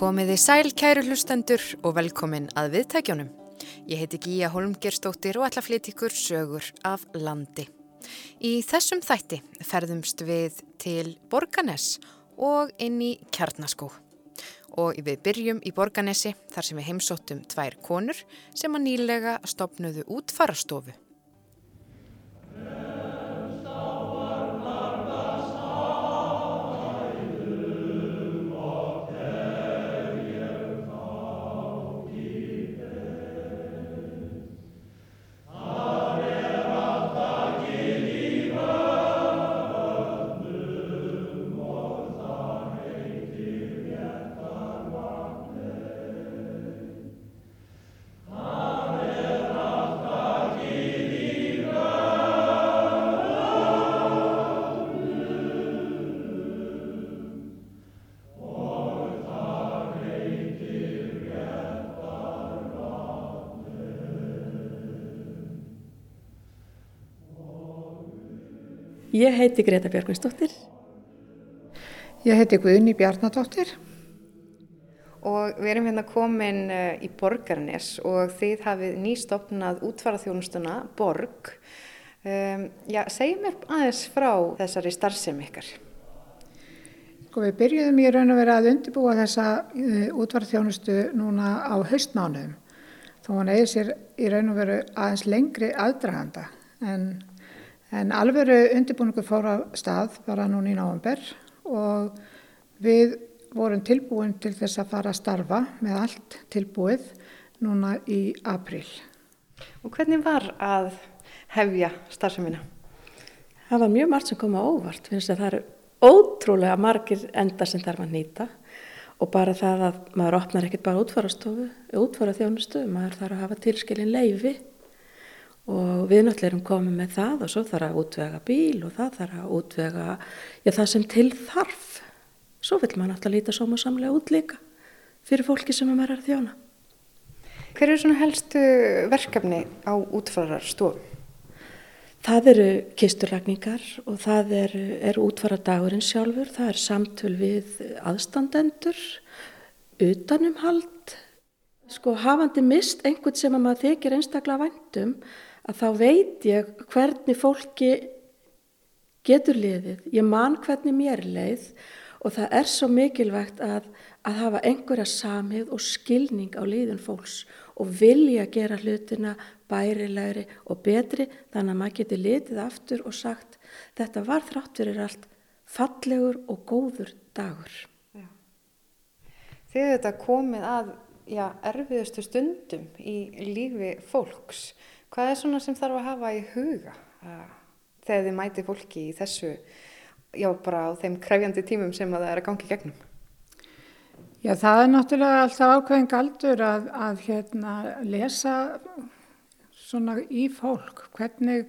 Komiði sæl kæru hlustendur og velkomin að viðtækjónum. Ég heiti Gíja Holmgerstóttir og ætla að flytja ykkur sögur af landi. Í þessum þætti ferðumst við til Borganes og inn í Kjarnaskó. Og við byrjum í Borganesi þar sem við heimsóttum tvær konur sem að nýlega stopnuðu útfarastofu. Ég heiti Greta Björgvinsdóttir. Ég heiti Guðni Bjarnadóttir. Og við erum hérna komin eh, í Borgarnes og þið hafið nýstofnað útfaraþjónustuna Borg. Um, já, segjum mér aðeins frá þessari starfsemi ykkar. Sko við byrjuðum í raun og vera að undirbúa þessa uh, útfaraþjónustu núna á haustmánuðum. Þó hann eigi sér í raun og veru aðeins lengri aðdraganda en En alveru undirbúningur fór á stað bara núni í náumber og við vorum tilbúin til þess að fara að starfa með allt tilbúið núna í april. Og hvernig var að hefja starfsemina? Það var mjög margt sem kom á óvart. Það eru ótrúlega margir enda sem þarf að nýta og bara það að maður opnar ekkert bara útfarastofu, útfara þjónustu, maður þarf að hafa tilskilin leifi og við náttúrulega erum komið með það og svo þarf að útvega bíl og það þarf að útvega já, það sem til þarf. Svo vil maður náttúrulega líta sómasamlega út líka fyrir fólki sem er að þjóna. Hver eru svona helstu verkefni á útfararstofum? Það eru kisturlagningar og það er, er útfaradagurinn sjálfur, það er samtöl við aðstandendur, utanumhald, sko hafandi mist einhvern sem að maður þykir einstaklega væntum að þá veit ég hvernig fólki getur liðið, ég man hvernig mér leið og það er svo mikilvægt að, að hafa einhverja samhið og skilning á liðin fólks og vilja gera hlutina bærilegri og betri þannig að maður getur litið aftur og sagt þetta var þrátt fyrir allt fallegur og góður dagur. Já. Þegar þetta komið að já, erfiðustu stundum í lífi fólks, Hvað er svona sem þarf að hafa í huga uh, þegar þið mæti fólki í þessu, já bara á þeim krefjandi tímum sem það er að gangi gegnum? Já það er náttúrulega alltaf ákveðin galdur að, að hérna, lesa svona í fólk hvernig,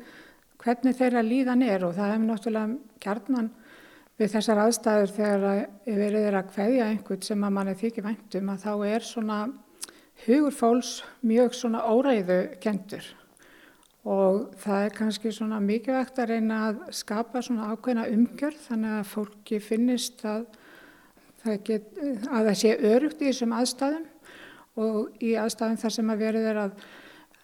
hvernig þeirra líðan er og það hefur náttúrulega kjarnan við þessar aðstæður þegar við erum að hveðja einhvern sem að mann er þykir væntum að þá er svona hugur fólks mjög svona óreiðu kentur og það er kannski svona mikilvægt að reyna að skapa svona ákveðna umgjörð þannig að fólki finnist að það, get, að það sé örugt í þessum aðstæðum og í aðstæðum þar sem að verið er að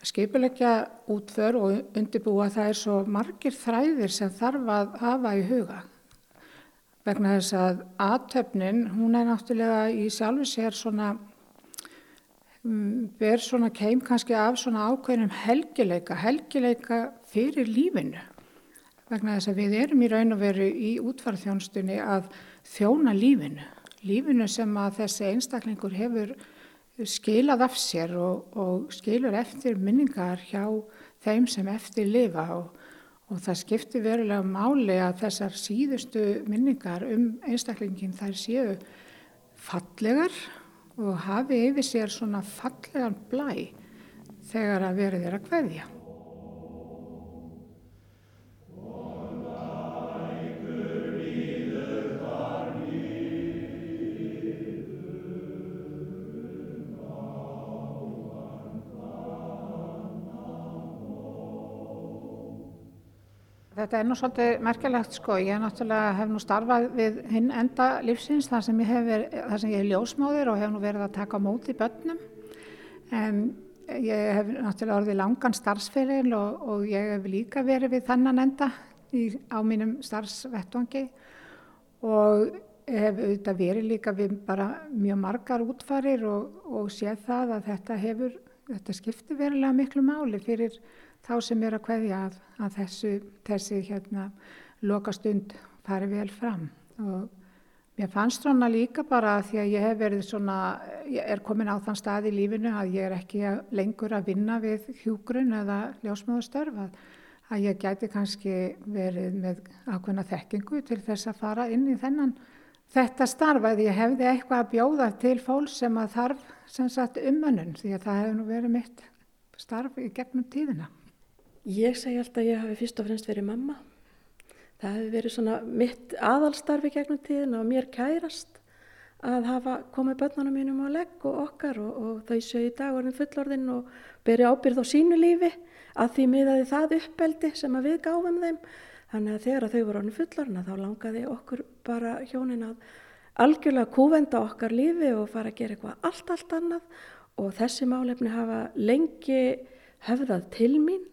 skipilegja útför og undirbúa það er svo margir þræðir sem þarf að hafa í huga. Vegna þess að aðtöfnin hún er náttúrulega í sjálfu sér svona ber svona keim kannski af svona ákveðnum helgileika, helgileika fyrir lífinu. Vegna þess að við erum í raun og veru í útfarðþjónstunni að þjóna lífinu, lífinu sem að þessi einstaklingur hefur skilað af sér og, og skilur eftir minningar hjá þeim sem eftir lifa og, og það skiptir verulega máli að þessar síðustu minningar um einstaklingin þær séu fallegar og hafi yfir sér svona fallegan blæ þegar að verið er að hveðja. Þetta er nú svolítið merkilegt sko, ég náttúrulega hef nú starfað við hinn enda lífsins þar sem ég hef, verið, sem ég er ljósmáður og hef nú verið að taka móti börnum. En ég hef náttúrulega orðið langan starfsferil og, og ég hef líka verið við þannan enda í, á mínum starfsvettvangi og hef auðvitað verið líka við bara mjög margar útfarir og, og séð það að þetta hefur, þetta skiptir verulega miklu máli fyrir þá sem er að kveðja að, að þessu, þessi hérna loka stund fari vel fram og mér fannst svona líka bara því að ég hef verið svona, ég er komin á þann stað í lífinu að ég er ekki lengur að vinna við hjúgrun eða ljósmáðustörf að, að ég gæti kannski verið með ákveðna þekkingu til þess að fara inn í þennan þetta starf að ég hefði eitthvað að bjóða til fólk sem að þarf sem sagt umönnun því að það hefur nú verið mitt starf í gegnum tíðina. Ég segi alltaf að ég hafi fyrst og fremst verið mamma. Það hefur verið svona mitt aðalstarfi gegnum tíðin og mér kærast að hafa komið börnunum mínum á legg og okkar og, og þau séu í dag orðin fullorðin og beri ábyrð á sínu lífi að því miðaði það uppeldi sem við gáfum þeim. Þannig að þegar þau voru orðin fullorðina þá langaði okkur bara hjónin að algjörlega kúvenda okkar lífi og fara að gera eitthvað allt, allt annað og þessi málefni hafa lengi höfðað til mín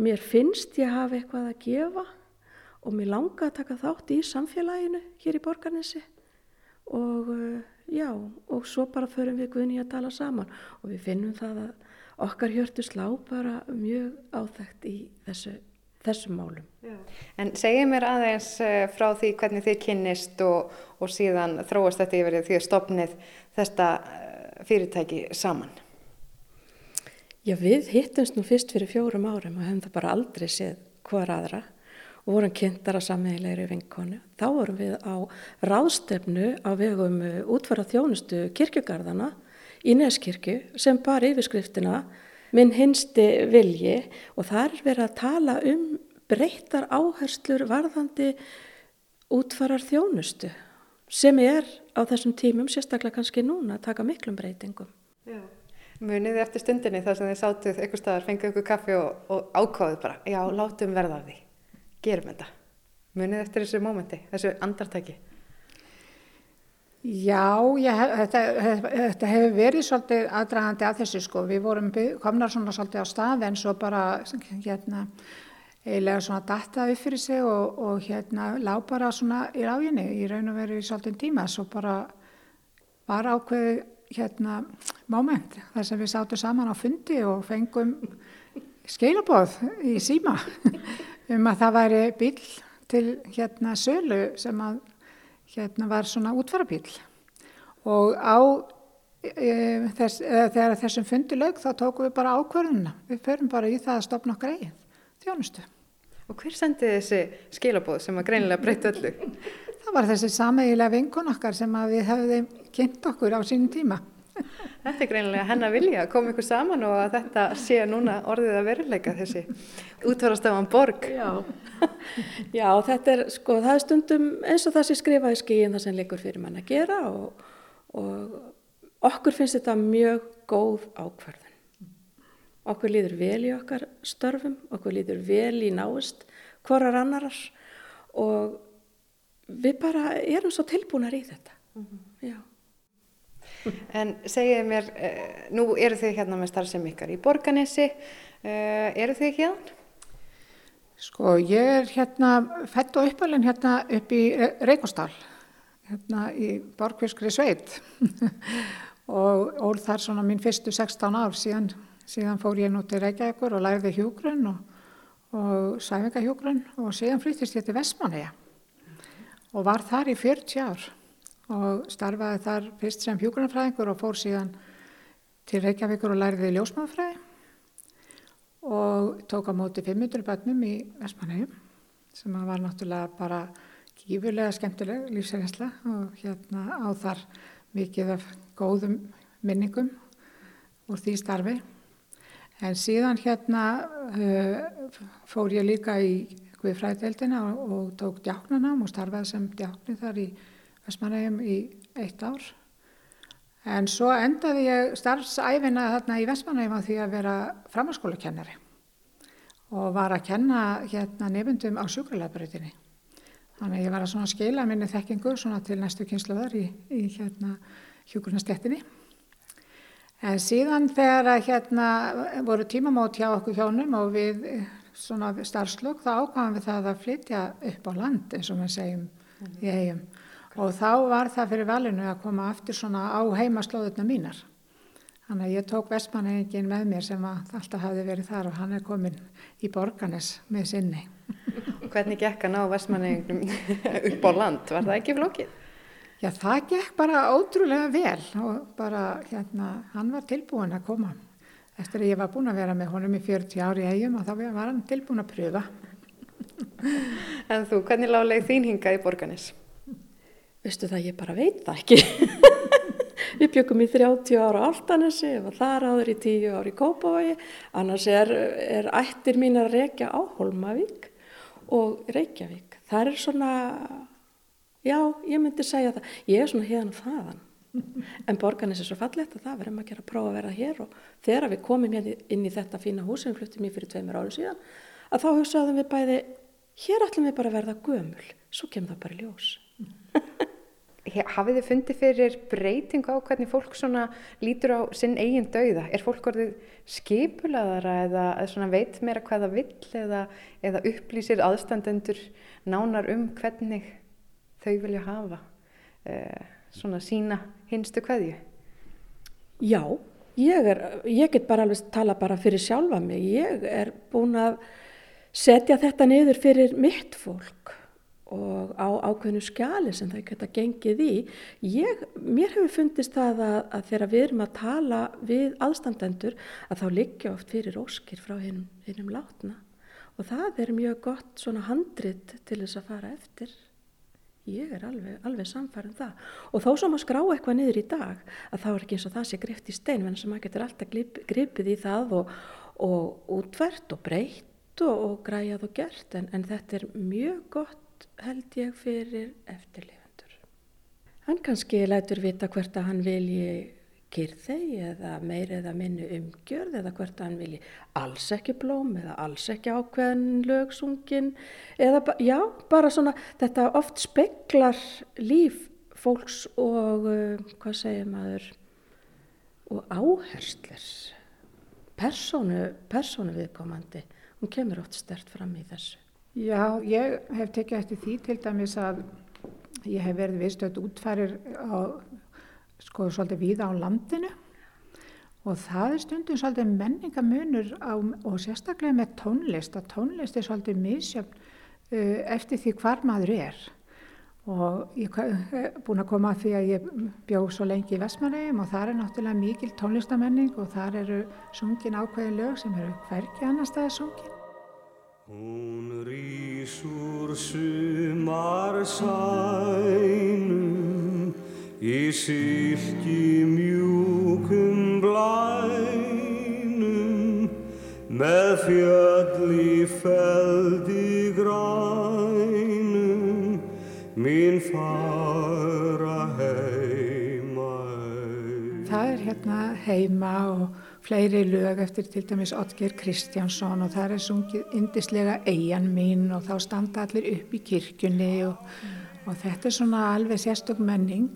mér finnst ég hafa eitthvað að gefa og mér langa að taka þátt í samfélaginu hér í borgarnesi og uh, já, og svo bara förum við Guðni að tala saman og við finnum það að okkar hjörtu slá bara mjög áþægt í þessu, þessum málum. Já. En segið mér aðeins uh, frá því hvernig þið kynnist og, og síðan þróast þetta yfir því að stopnið þetta uh, fyrirtæki saman. Já, við hittumst nú fyrst fyrir fjórum árum og hefum það bara aldrei séð hver aðra og vorum kynntar að sammeðilegri vinkonu. Þá vorum við á ráðstefnu á vegum útfara þjónustu kirkjugarðana í Neskirkju sem bar yfirskriftina minn hinsti vilji og þar er verið að tala um breyttar áherslur varðandi útfarar þjónustu sem er á þessum tímum sérstaklega kannski núna að taka miklum breytingum. Já. Muniði eftir stundinni þar sem þið sátuð eitthvað staðar, fengið ykkur kaffi og, og ákváðuð bara, já, látum verða af því, gerum þetta. Muniði eftir þessu mómenti, þessu andartæki? Já, ég, þetta, þetta hefur verið svolítið aðdragandi að þessu sko. Við vorum komnar svona svolítið á stað en svo bara hérna eiginlega svona dattaði fyrir sig og, og hérna lág bara svona í ráginni í raun og veru í svolítið tíma. Svo bara var ákveðið hérna moment þar sem við sátum saman á fundi og fengum skeilaboð í síma um að það væri bíl til hérna sölu sem að hérna var svona útfara og á e, þess, e, þegar þessum fundi lög þá tókum við bara ákverðuna við förum bara í það að stopna okkar eigin þjónustu. Og hver sendi þessi skeilaboð sem að greinilega breytta öllu? Það var þessi sameigilega vinkun okkar sem við hefðum kynnt okkur á sínum tíma. Þetta er greinilega hennar vilja að koma ykkur saman og að þetta sé núna orðið að veruleika þessi útvarastafan borg. Já. Já, þetta er sko, það er stundum eins og það sem skrifaði skíin það sem leikur fyrir mann að gera og, og okkur finnst þetta mjög góð ákvarðan. Okkur líður vel í okkar störfum, okkur líður vel í náist hvorar annarar og við bara erum svo tilbúinar í þetta. Mm -hmm. Já. En segið mér, uh, nú eru þið hérna með starfsem ykkar í Borganesi, eru þið hérna? Sko ég er hérna fætt og uppalinn hérna upp í Reykjastál, hérna í Borgvískri sveit og ól þar svona mín fyrstu 16 ár síðan, síðan fór ég nú til Reykjavíkur og læriði hjúgrunn og, og sæfingahjúgrunn og síðan flyttist ég til Vestmanneja og var þar í 40 ár og starfaði þar fyrst sem hjúgrunarfræðingur og fór síðan til Reykjavíkur og læriði ljósmáðfræði og tók á móti 500 bannum í Vestmanhegjum sem var náttúrulega bara gífurlega skemmtileg lífsæðisla og hérna á þar mikið af góðum minningum úr því starfi. En síðan hérna uh, fór ég líka í Guðfræðdeldina og, og tók djáknanám og starfaði sem djákni þar í Vestmanægjum í eitt ár. En svo endaði ég starfsæfina þarna í Vestmanægjum á því að vera framhanskólakennari og var að kenna hérna nefndum á sjúkralabröðinni. Þannig að ég var að skila minni þekkingu til næstu kynsluðar í, í hérna hjúkurnastettinni. En síðan þegar að hérna voru tímamót hjá okkur hjónum og við svona starfslög þá ákvæmum við það að flytja upp á land eins og við segjum mm. í eigum. Og þá var það fyrir valinu að koma aftur svona á heimaslóðuna mínar. Þannig að ég tók vestmannhengin með mér sem alltaf hafi verið þar og hann er komin í borganes með sinni. Hvernig gekk hann á vestmannhengum upp á land? Var það ekki flókið? Já, það gekk bara ótrúlega vel og bara hérna, hann var tilbúin að koma. Eftir að ég var búin að vera með honum í 40 ári eigum og þá var hann tilbúin að pröfa. En þú, hvernig lág þín hinga í borganis? Vistu það, ég bara veit það ekki. Við byggum í 30 ára á Altanesi, ég var þar áður í 10 ári í Kópavogi, annars er, er ættir mín að reykja á Holmavík og Reykjavík. Það er svona Já, ég myndi segja það. Ég er svona hérna þaðan. En borganis er svo fallegt að það verðum að gera prófa að vera hér og þegar við komum hérna inn í þetta fína hús sem við fluttum í fyrir tveimur ári síðan að þá hugsaðum við bæði, hér ætlum við bara að verða gömul, svo kemur það bara ljós. Hafið þið fundið fyrir breyting á hvernig fólk svona lítur á sinn eigin dauða? Er fólk orðið skipulaðara eða, eða veit meira hvaða vill eða, eða upplýsir aðstandendur nánar um hvernig þau vilja hafa uh, svona sína hinstu hverju? Já, ég, er, ég get bara alveg tala bara fyrir sjálfa mig. Ég er búin að setja þetta niður fyrir mitt fólk og á ákveðinu skjali sem þau geta gengið í. Ég, mér hefur fundist það að, að þegar við erum að tala við aðstandendur að þá liggja oft fyrir óskir frá hinnum látna og það er mjög gott svona handrit til þess að fara eftir ég er alveg, alveg samfærið um það. Og þó sem að skrá eitthvað niður í dag að þá er ekki eins og það sé grift í stein en sem að getur alltaf grip, gripið í það og, og útvært og breytt og, og græjað og gert. En, en þetta er mjög gott held ég fyrir eftirlifendur. Hann kannski lætur vita hvert að hann vilji kyrþei eða meiri eða minni umgjörð eða hvert að hann vilji alls ekki blóm eða alls ekki ákveðin lögsungin eða já, bara svona þetta oft speklar líf fólks og uh, hvað segir maður og áherslir persónu, persónu viðkomandi hún kemur oft stert fram í þessu. Já, ég hef tekið eftir því til dæmis að ég hef verið viðstöðt útfærir á sko svolítið víða á landinu. Og það er stundum svolítið menningamunur á, og sérstaklega með tónlist að tónlist er svolítið misjöfn uh, eftir því hvar maður er. Og ég er búin að koma að því að ég bjóð svo lengi í Vestmannegjum og það er náttúrulega mikil tónlistamenning og þar eru sungin ákveði lög sem eru hverki annar staði sungin. Hún rýsur sumar sænum í sylki mjúkum blænum með fjöll í feldi grænum mín fara heima Það er hérna heima og fleiri lög eftir til dæmis Otger Kristjánsson og það er sungið indislega eigin mín og þá standa allir upp í kirkjunni og, og þetta er svona alveg sérstök menning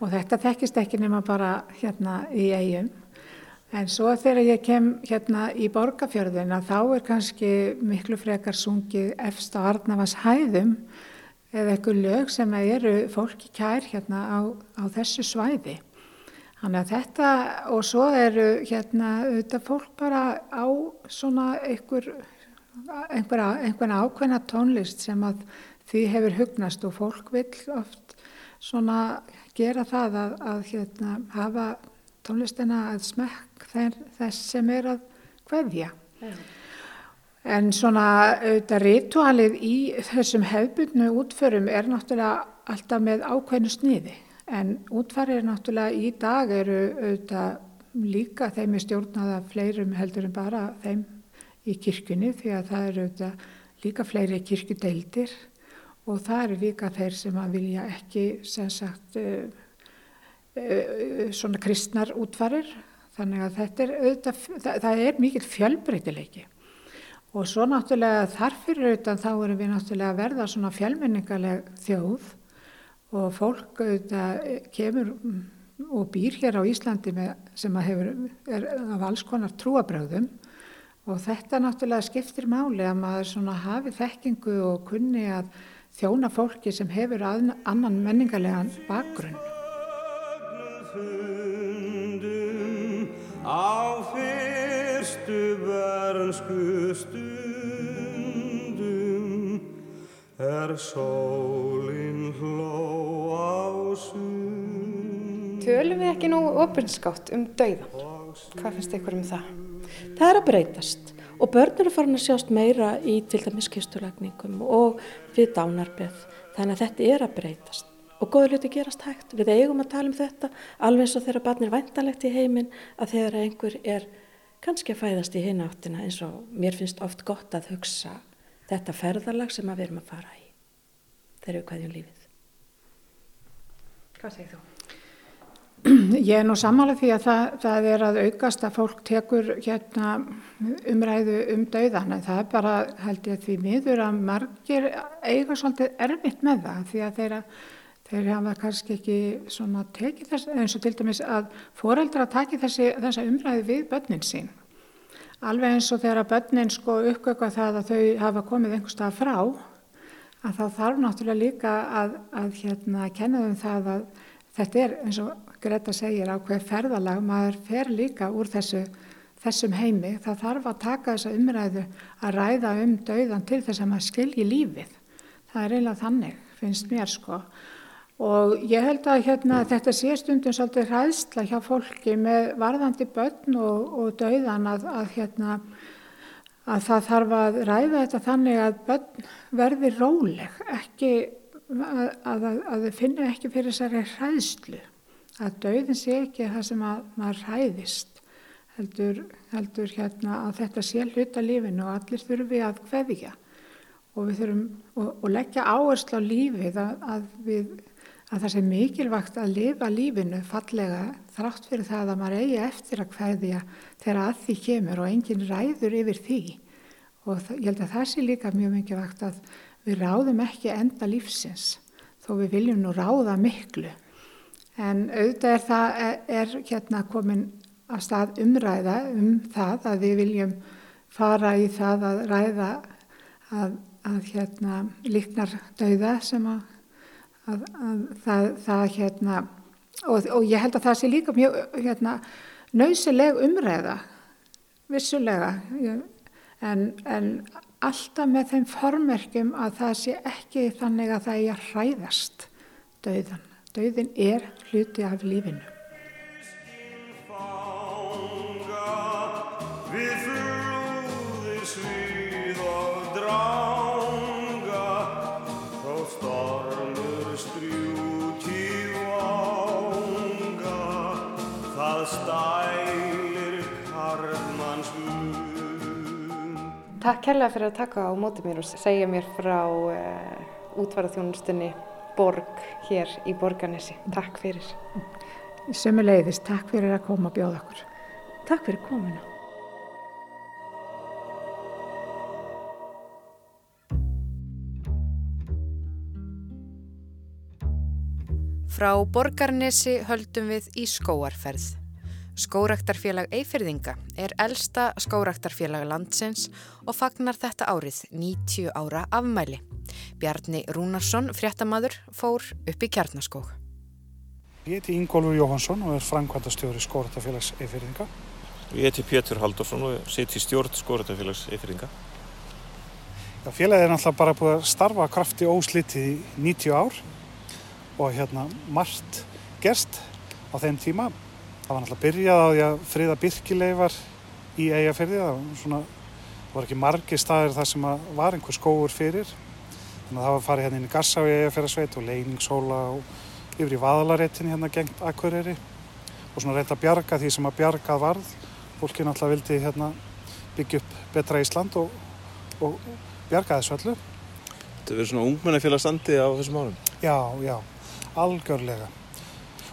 og þetta þekkist ekki nema bara hérna í eigum en svo þegar ég kem hérna í borgarfjörðina þá er kannski miklu frekar sungið efst á Arnavas hæðum eða eitthvað lög sem eru fólki kær hérna á, á þessu svæði. Þannig að þetta og svo eru hérna auðvitað fólk bara á svona einhver einhverja einhver ákveðna tónlist sem að því hefur hugnast og fólk vil oft svona gera það að, að hérna, hafa tónlistina að smekk þess sem er að hverja. Yeah. En svona auðvitað ritualið í þessum hefbundnu útförum er náttúrulega alltaf með ákveðnu sniði en útfærir náttúrulega í dag eru auðvitað líka þeim er stjórnaða fleirum heldur en bara þeim í kirkunni því að það eru auðvitað líka fleiri kirkudeildir og það eru vika þeir sem að vilja ekki sem sagt uh, uh, svona kristnar útvarir þannig að þetta er auðvitað, það, það er mikil fjölbreytileiki. Og svo náttúrulega þarfir auðvitað þá erum við náttúrulega að verða svona fjölmenningaleg þjóð. Og fólk auðvitað kemur og býr hér á Íslandi með, sem að hefur, er af alls konar trúabröðum og þetta náttúrulega skiptir máli að maður svona hafi þekkingu og kunni að þjóna fólki sem hefur annan menningarlegan bakgrunn. Á fyrstu vernsku stundum er sólinn hló á sund. Tölum við ekki nú opinskátt um dauðan? Hvað finnst ykkur um það? Það er að breytast og börn eru farin að sjást meira í til dæmis kistulagningum og við dánarbið þannig að þetta er að breytast og góður hluti gerast hægt. Við eigum að tala um þetta alveg eins og þegar barn er vantalegt í heiminn að þegar einhver er kannski að fæðast í hináttina eins og mér finnst oft gott að hugsa þetta ferðarlag sem að við erum að fara í þegar við hvaðjum lífið. Hvað segir þú? Ég er nú samanlega því að það, það er að aukast að fólk tekur hérna, umræðu um dauðan en það er bara held ég því miður að margir eiga svolítið erfitt með það því að þeirra þeir hafa kannski ekki svona tekið þess eins og til dæmis að foreldra taki þessi, þessa umræðu við börnin sín. Alveg eins og þegar börnin sko uppgöka það að þau hafa komið einhverstað frá að þá þarf náttúrulega líka að, að hérna kenna þau um það að þetta er eins og Greta segir á hver ferðalag maður fer líka úr þessu þessum heimi. Það þarf að taka þessa umræðu að ræða um dauðan til þess að maður skilji lífið. Það er eiginlega þannig finnst mér sko. Og ég held að hérna, þetta sé stundum svolítið hræðsla hjá fólki með varðandi börn og, og dauðan að, að, hérna, að það þarf að ræða þetta þannig að börn verði róleg, ekki, að þau finna ekki fyrir þessari hræðslu. Að dauðin sé ekki það sem maður hræðist, heldur, heldur hérna, að þetta sé hluta lífinu og allir þurfi að hveðja og, þurfum, og, og leggja áherslu á lífið að við að það sé mikilvægt að lifa lífinu fallega þrátt fyrir það að maður eigi eftir að hverðja þegar að því kemur og enginn ræður yfir því. Og það, ég held að það sé líka mjög mikilvægt að við ráðum ekki enda lífsins þó við viljum nú ráða miklu en auðvitað er það er, hérna komin að stað umræða um það að við viljum fara í það að ræða að, að hérna líknar dauða sem að að, að það, það hérna og, og ég held að það sé líka mjög hérna nöysileg umræða vissulega en, en alltaf með þeim formerkjum að það sé ekki þannig að það er að hræðast dauðan. Dauðin er hluti af lífinu. Takk kærlega fyrir að taka á móti mér og segja mér frá uh, eh, útvarðarþjónustunni Borg hér í Borganesi. Takk fyrir. Sumulegðist, takk fyrir að koma og bjóða okkur. Takk fyrir komina. Frá Borgarnesi höldum við í skóarferð. Skóraktarfélag Eifirðinga er elsta skóraktarfélag landsins og fagnar þetta árið 90 ára afmæli. Bjarni Rúnarsson, fréttamaður, fór upp í kjarnaskók. Ég heiti Ingólfur Jóhansson og er framkvæmdastjóri Skóraktarfélags Eifirðinga. Ég heiti Pétur Haldursson og í stjórn Skóraktarfélags Eifirðinga. Félagið er náttúrulega bara búið að starfa krafti óslitið í 90 ár og hérna margt gerst á þeim tíma. Það var náttúrulega byrjað á því að friða byrkileifar í eigafyrði. Það var, svona, var ekki margi staðir þar sem var einhver skóur fyrir. Að það var farið hérna inn í Gassá í eigafyrðasveit og Leiningsóla og yfir í Vaðalaréttin hérna gengt Akureyri. Og svona reynda að bjarga því sem að bjargað varð. Fólki náttúrulega vildi hérna byggja upp betra Ísland og, og bjarga þessu öllu. Þetta verður svona ungmennafélagstandi á þessum árum? Já, já, algjörlega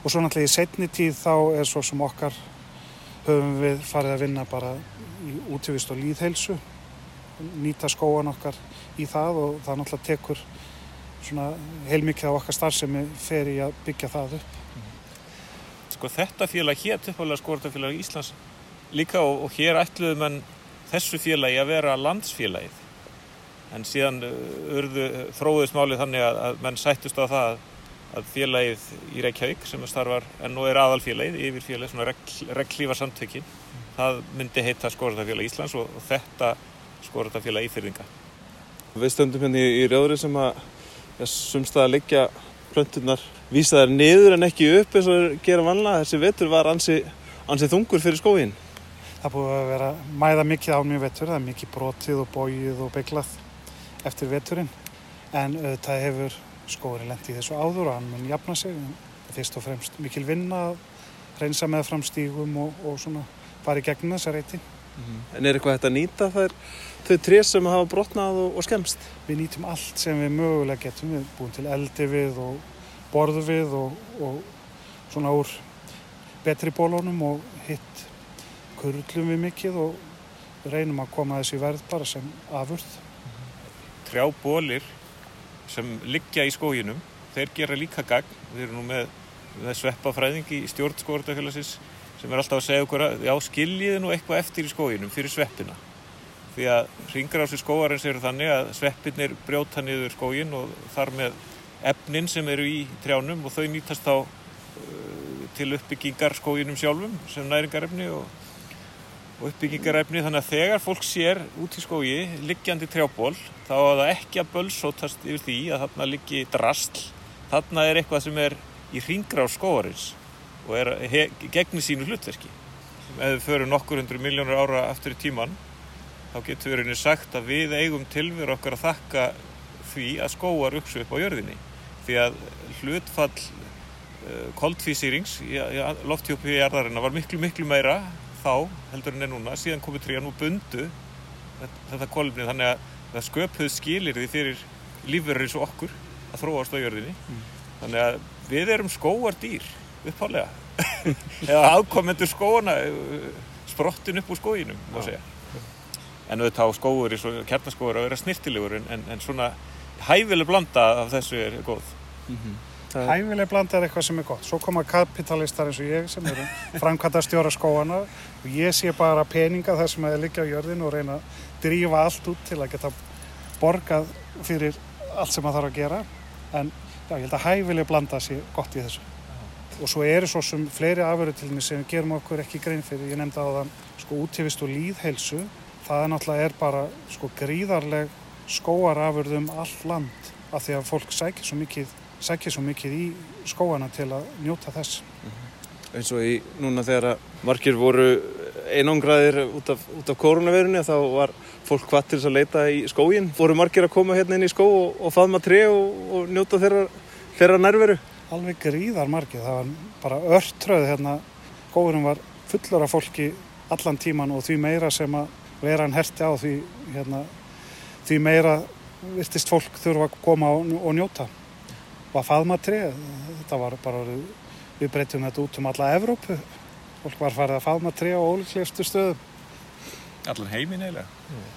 og svo náttúrulega í setni tíð þá er svo sem okkar höfum við farið að vinna bara í útvist og líðheilsu nýta skóan okkar í það og það náttúrulega tekur svona heilmikið á okkar starfsemi fer í að byggja það upp. Sko þetta félag hétt uppálega skóratafélag Íslands líka og, og hér ætluðu menn þessu félagi að vera landsfélagið en síðan uh, urðu þróðist málið þannig að, að menn sættust á það að félagið í Reykjavík sem starfar en nú er aðalfélagið yfir félagið, svona reglífa samtökin það myndi heita skóratafélag Íslands og, og þetta skóratafélag Íþyrðinga Við stöndum hérna í, rjóðri sem að ja, sumstað að leggja plöntunar vísa þær niður en ekki upp eins og gera vanlega þessi vetur var ansi, ansi þungur fyrir skóin Það búið að vera mæða mikið ánum í vetur, það er mikið brotið og bóið og beiglað eftir veturinn. En það hefur skóri lendi í þessu áður og hann mun jafna sig. Fyrst og fremst mikil vinna að reynsa með framstígum og, og svona fara í gegnum þessa reyti mm -hmm. En er eitthvað hægt að nýta þær þau trés sem hafa brotnað og, og skemst? Við nýtum allt sem við mögulega getum. Við búum til eldi við og borðu við og, og svona úr betri bólónum og hitt kurlum við mikið og reynum að koma þessi verð bara sem afurð. Trjábólir sem liggja í skóginum þeir gera líka gagn. Við erum nú með, með sveppafræðingi í stjórn skóratafélagsins sem er alltaf að segja okkur að já skiljiði nú eitthvað eftir í skóginum fyrir sveppina því að ringrási skóarins eru þannig að sveppinir brjóta niður skógin og þar með efnin sem eru í trjánum og þau nýtast þá uh, til uppbyggingar skóginum sjálfum sem næringarefni og, og uppbyggingarefni. Þannig að þegar fólk sér út í skógi liggjandi trjából þá að það ekki að bölsótast yfir því að þarna liggi drastl þarna er eitthvað sem er í ringrási skóarins og er gegni sínu hlutverki. Ef við förum nokkur hundru miljónur ára aftur í tíman þá getur við rauninni sagt að við eigum tilveru okkar að þakka því að skóar uksu upp á jörðinni. Því að hlutfall uh, koldfísýrings í, í jarðarina var miklu miklu meira þá heldur en er núna. Síðan komið trían og bundu þetta kolumni þannig að það sköpuð skilir því fyrir lífverður eins og okkur að þróast á jörðinni. Mm. þannig að við erum skóar dýr upphálega eða ákomendur skóana uh, sprottin upp úr skóinum má segja en auðvitað á skóur kjarnaskóur að vera snirtilegur en, en, en svona hæfileg blanda af þessu er góð. Mm -hmm. Hæfileg blanda er eitthvað sem er gott. Svo koma kapitalistar eins og ég sem eru framkvæmda stjóra skóana og ég sé bara peninga þar sem að liggja á jörðin og reyna að drífa allt út til að geta borgað fyrir allt sem maður þarf að gera. En já, ég held að hæfileg blanda sé gott í þessu. Og svo eru svo sem fleiri afhverju til mig sem gerum okkur ekki grein fyrir. Ég nefndi á það sko útífist og líðheilsu það er náttúrulega er bara sko gríðarleg skóarafurðum all land af því að fólk sækir svo mikið, sækir svo mikið í skóana til að njóta þess. Mm -hmm. Eins og í núna þegar margir voru einangraðir út af, af koronavirunni þá var fólk hvað til að leita í skógin. Voru margir að koma hérna inn í skó og, og faðma tre og, og njóta þeirra, þeirra nærveru? Alveg gríðar margir. Það var bara örtröð hérna. Skóðurum var fullur af fólki allan tíman og því meira sem að vera hann herti á því, hérna, því meira virtist fólk þurfa að koma og, njóta. Var faðmatri, þetta var bara, við breytum þetta út um alla Evrópu. Fólk var farið að faðmatri á ólíklegustu stöðum. Allan heimin eiginlega. Mm.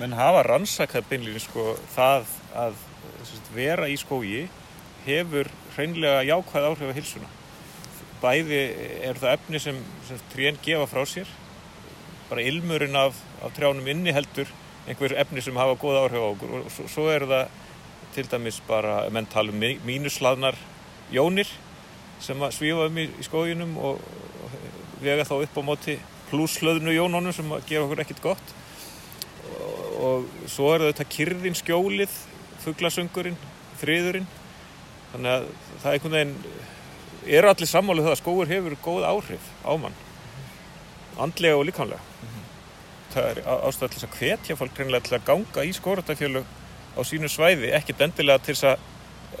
Menn hafa rannsakað beinlega sko, það að sagt, vera í skógi hefur hreinlega jákvæð áhrif á hilsuna. Bæði er það efni sem, sem trén gefa frá sér bara ilmurinn af, af trjánum inni heldur einhver efni sem hafa góð áhrif á okkur. Og svo, svo er það til dæmis bara mentalum mínuslaðnar jónir sem svífa um í, í skóginum og, og vega þá upp á móti pluslöðnu jónunum sem gera okkur ekkert gott. Og, og svo er þetta kyrðin skjólið fugglasöngurinn, friðurinn. Þannig að það er einhvern veginn eru allir sammálið það að skóur hefur góð áhrif á mann andlega og líkanlega mm -hmm. það er ástæðið til að hvetja fólk reynilega til að ganga í skóratafjölu á sínu svæði, ekkert endilega til að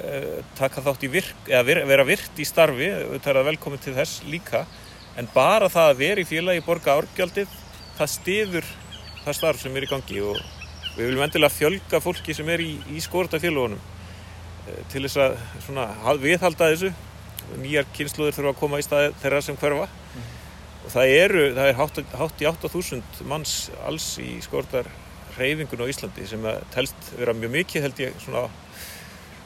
uh, taka þátt í virk eða vera, vera virt í starfi það er að velkomin til þess líka en bara það að vera í félagi borga árgjaldið, það stiður það starf sem er í gangi og við viljum endilega fjölga fólki sem er í, í skóratafjöluunum uh, eh, til þess að svona, viðhalda þessu nýjar kynsluður þurfa að koma í staði þeirra sem hverfa og það eru, það er hátt, hátt í 8.000 manns alls í skortar reyfingun á Íslandi sem að telst vera mjög mikið held ég svona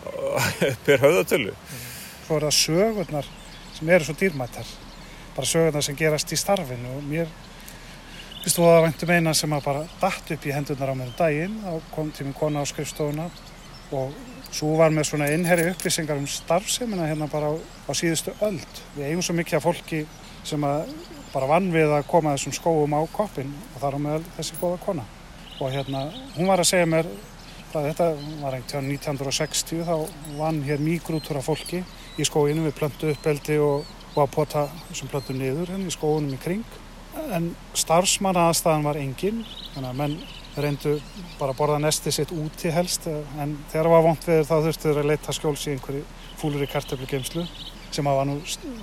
per höfðatölu. Svo er það sögurnar sem eru svo dýrmættar, bara sögurnar sem gerast í starfinu og mér þú að væntum eina sem að bara datt upp í hendunar á mér um daginn, þá kom til minn kona á skrifstofuna og svo var með svona innherri upplýsingar um starfsemina hérna bara á, á síðustu öld. Við eigum svo mikið af fólki sem bara vann við að koma þessum skóum á koppin og þar á meðal þessi góða kona. Og hérna, hún var að segja mér, að þetta var einhvern 1960, þá vann hér mýgrútur af fólki í skóinu við plöntu uppeldi og, og að pota þessum plöntu niður henni í skóunum í kring. En starfsmanna aðstæðan var engin, þannig að menn reyndu bara að borða nesti sitt úti helst, en þegar það var vond við þá þurftu þeir að leita skjóls í einhverju fúlur í kartöflu geimslu sem var nú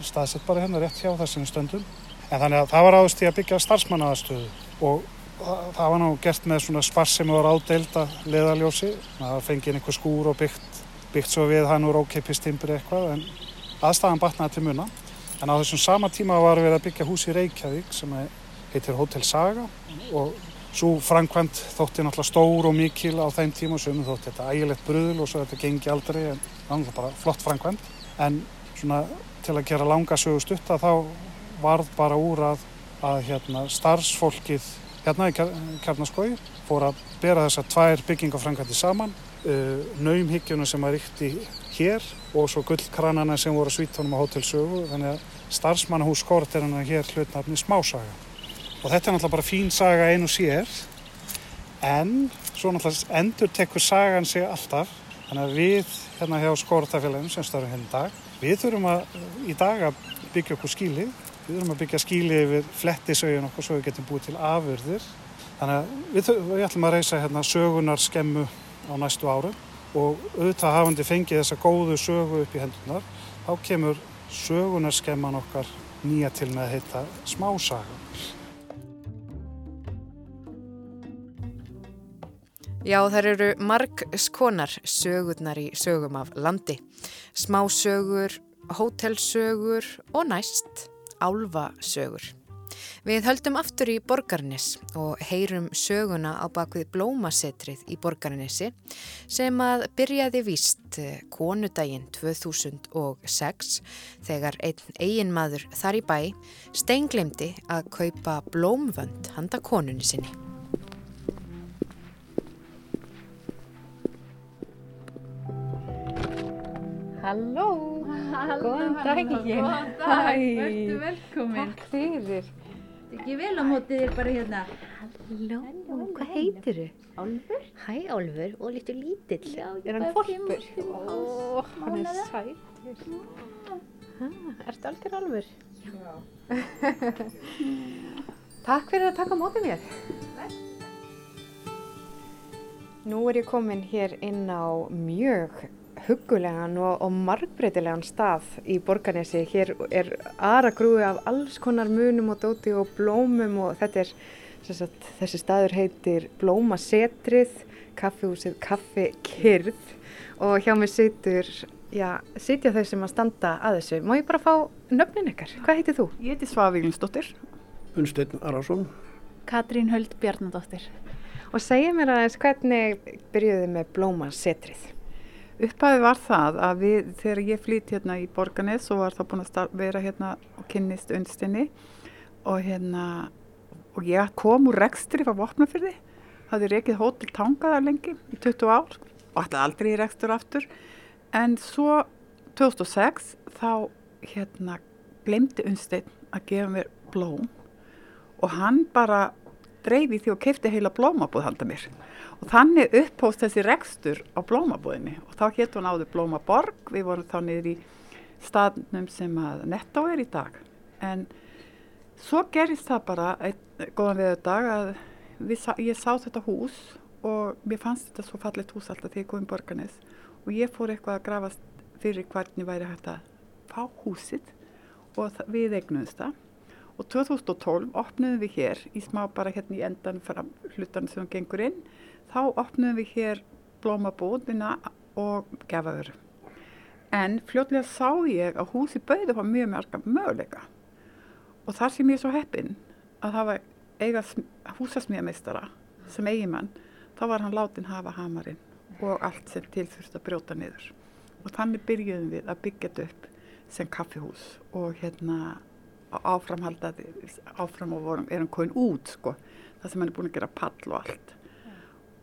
staðsett bara hérna rétt hjá þessum stöndum. En þannig að það var áðust í að byggja starfsmannaðastöðu og það var nú gert með svona spars sem var ádeilda leðaljósi. Það fengið einhver skúr og byggt, byggt svo við hann úr ókeipistimbri eitthvað en aðstæðan batnaði til muna. En á þessum sama tíma var við að byggja hús í Reykjavík sem heitir Hotel Saga og svo framkvæmt þótti náttúrulega stór og mikil á þeim tíma og sömum þótti þetta ægilegt bröðul og svo þetta gengi aldrei en það var bara flott framkvæmt. En svona til að gera langa sögu stutta þá varð bara úr að, að hérna, starfsfólkið hérna í Kjarnaskói fór að bera þessar tvær byggingafrænkvæmdi saman uh, naumhyggjuna sem að ríkti hér og svo gullkranana sem voru svítunum á hótelsögu þannig að starfsmannahús skort hann að hér hlutnafni smásaga. Og þetta er náttúrulega bara fín saga einu sér en svo náttúrulega endur tekur sagan sig alltaf. Þannig að við hérna hjá skortafélaginu sem starfum hérna í dag við þurfum að í dag að byggja okkur skílið Við þurfum að byggja skíli yfir flettisauðin okkur svo við getum búið til afurðir. Þannig að við, við ætlum að reysa hérna, sögunar skemmu á næstu árum og auðvitað hafandi fengið þessa góðu sögu upp í hendunar, þá kemur sögunar skemman okkar nýja til með að heita smásaga. Já, þar eru marg skonar sögurnar í sögum af landi. Smásögur, hótelsögur og næst álfasögur. Við höldum aftur í Borgarnes og heyrum söguna á bakvið blómasetrið í Borgarnesi sem að byrjaði víst konudaginn 2006 þegar einn eigin maður þar í bæ steinglemdi að kaupa blómvönd handa konunni sinni. Halló, góðan daginn. Góðan dag, verður velkomin. Takk fyrir. Ekki vel á mótið þér bara hérna. Halló, hvað heitir þú? Álfur? Hæ Álfur, og lítur lítill. Já, er hann í Ó, hann er sætur. Ertu algjör Álfur? Já. Takk fyrir að taka mótið mér. Nú er ég komin hér inn á mjög huggulegan og, og margbreytilegan stað í Borgarnesi. Hér er aðra grúi af alls konar munum og dóti og blómum og þetta er, sagt, þessi staður heitir Blómasetrið, kaffihúsið Kaffi Kyrð og hjá mig situr, já, sitja þau sem að standa að þessu. Má ég bara fá nöfnin ykkar? Hvað heitir þú? Ég heiti Svafa Víglinsdóttir. Unnsteinn Arason. Katrín Höld Bjarnadóttir. Og segja mér aðeins hvernig byrjuðu með Blómasetrið? Upphæði var það að við, þegar ég flýtt hérna í Borganes og var þá búin að vera hérna og kynnist unnstinni og hérna, og ég kom úr rekstri frá Vopnafyrði, hafði reikið hótel tangaðar lengi í 20 ár og ætlaði aldrei í rekstur aftur, en svo 2006 þá hérna glemdi unnsteinn að gefa mér blóm. Og hann bara dreifi því og keipti heila blómabúð handa mér. Og þannig upphóst þessi rekstur á blómabúðinni. Og þá hétt hún áður Blómaborg, við vorum þá niður í staðnum sem að Netto er í dag. En svo gerist það bara einn góðan viður dag að við, ég sá þetta hús og mér fannst þetta svo fallit hús alltaf þegar ég kom í Borganes og ég fór eitthvað að grafast fyrir hvernig væri hægt að fá húsið. Og við eignumst það og 2012 opnum við hér í smá bara hérna í endan fram hlutan sem gengur inn þá opnum við hér blómabúðina og gefaður. En fljóðlega sá ég að húsi bauði á mjög mörgum möguleika og þar sem ég er svo heppin að hafa eiga húsasmíðameistara sem eigimann þá var hann látin hafa hamarinn og allt sem til þurfti að brjóta niður. Og þannig byrjuðum við að byggja þetta upp sem kaffihús og hérna áframhaldaði, áfram og vorum, erum komin út sko, það sem hann er búin að gera pall og allt.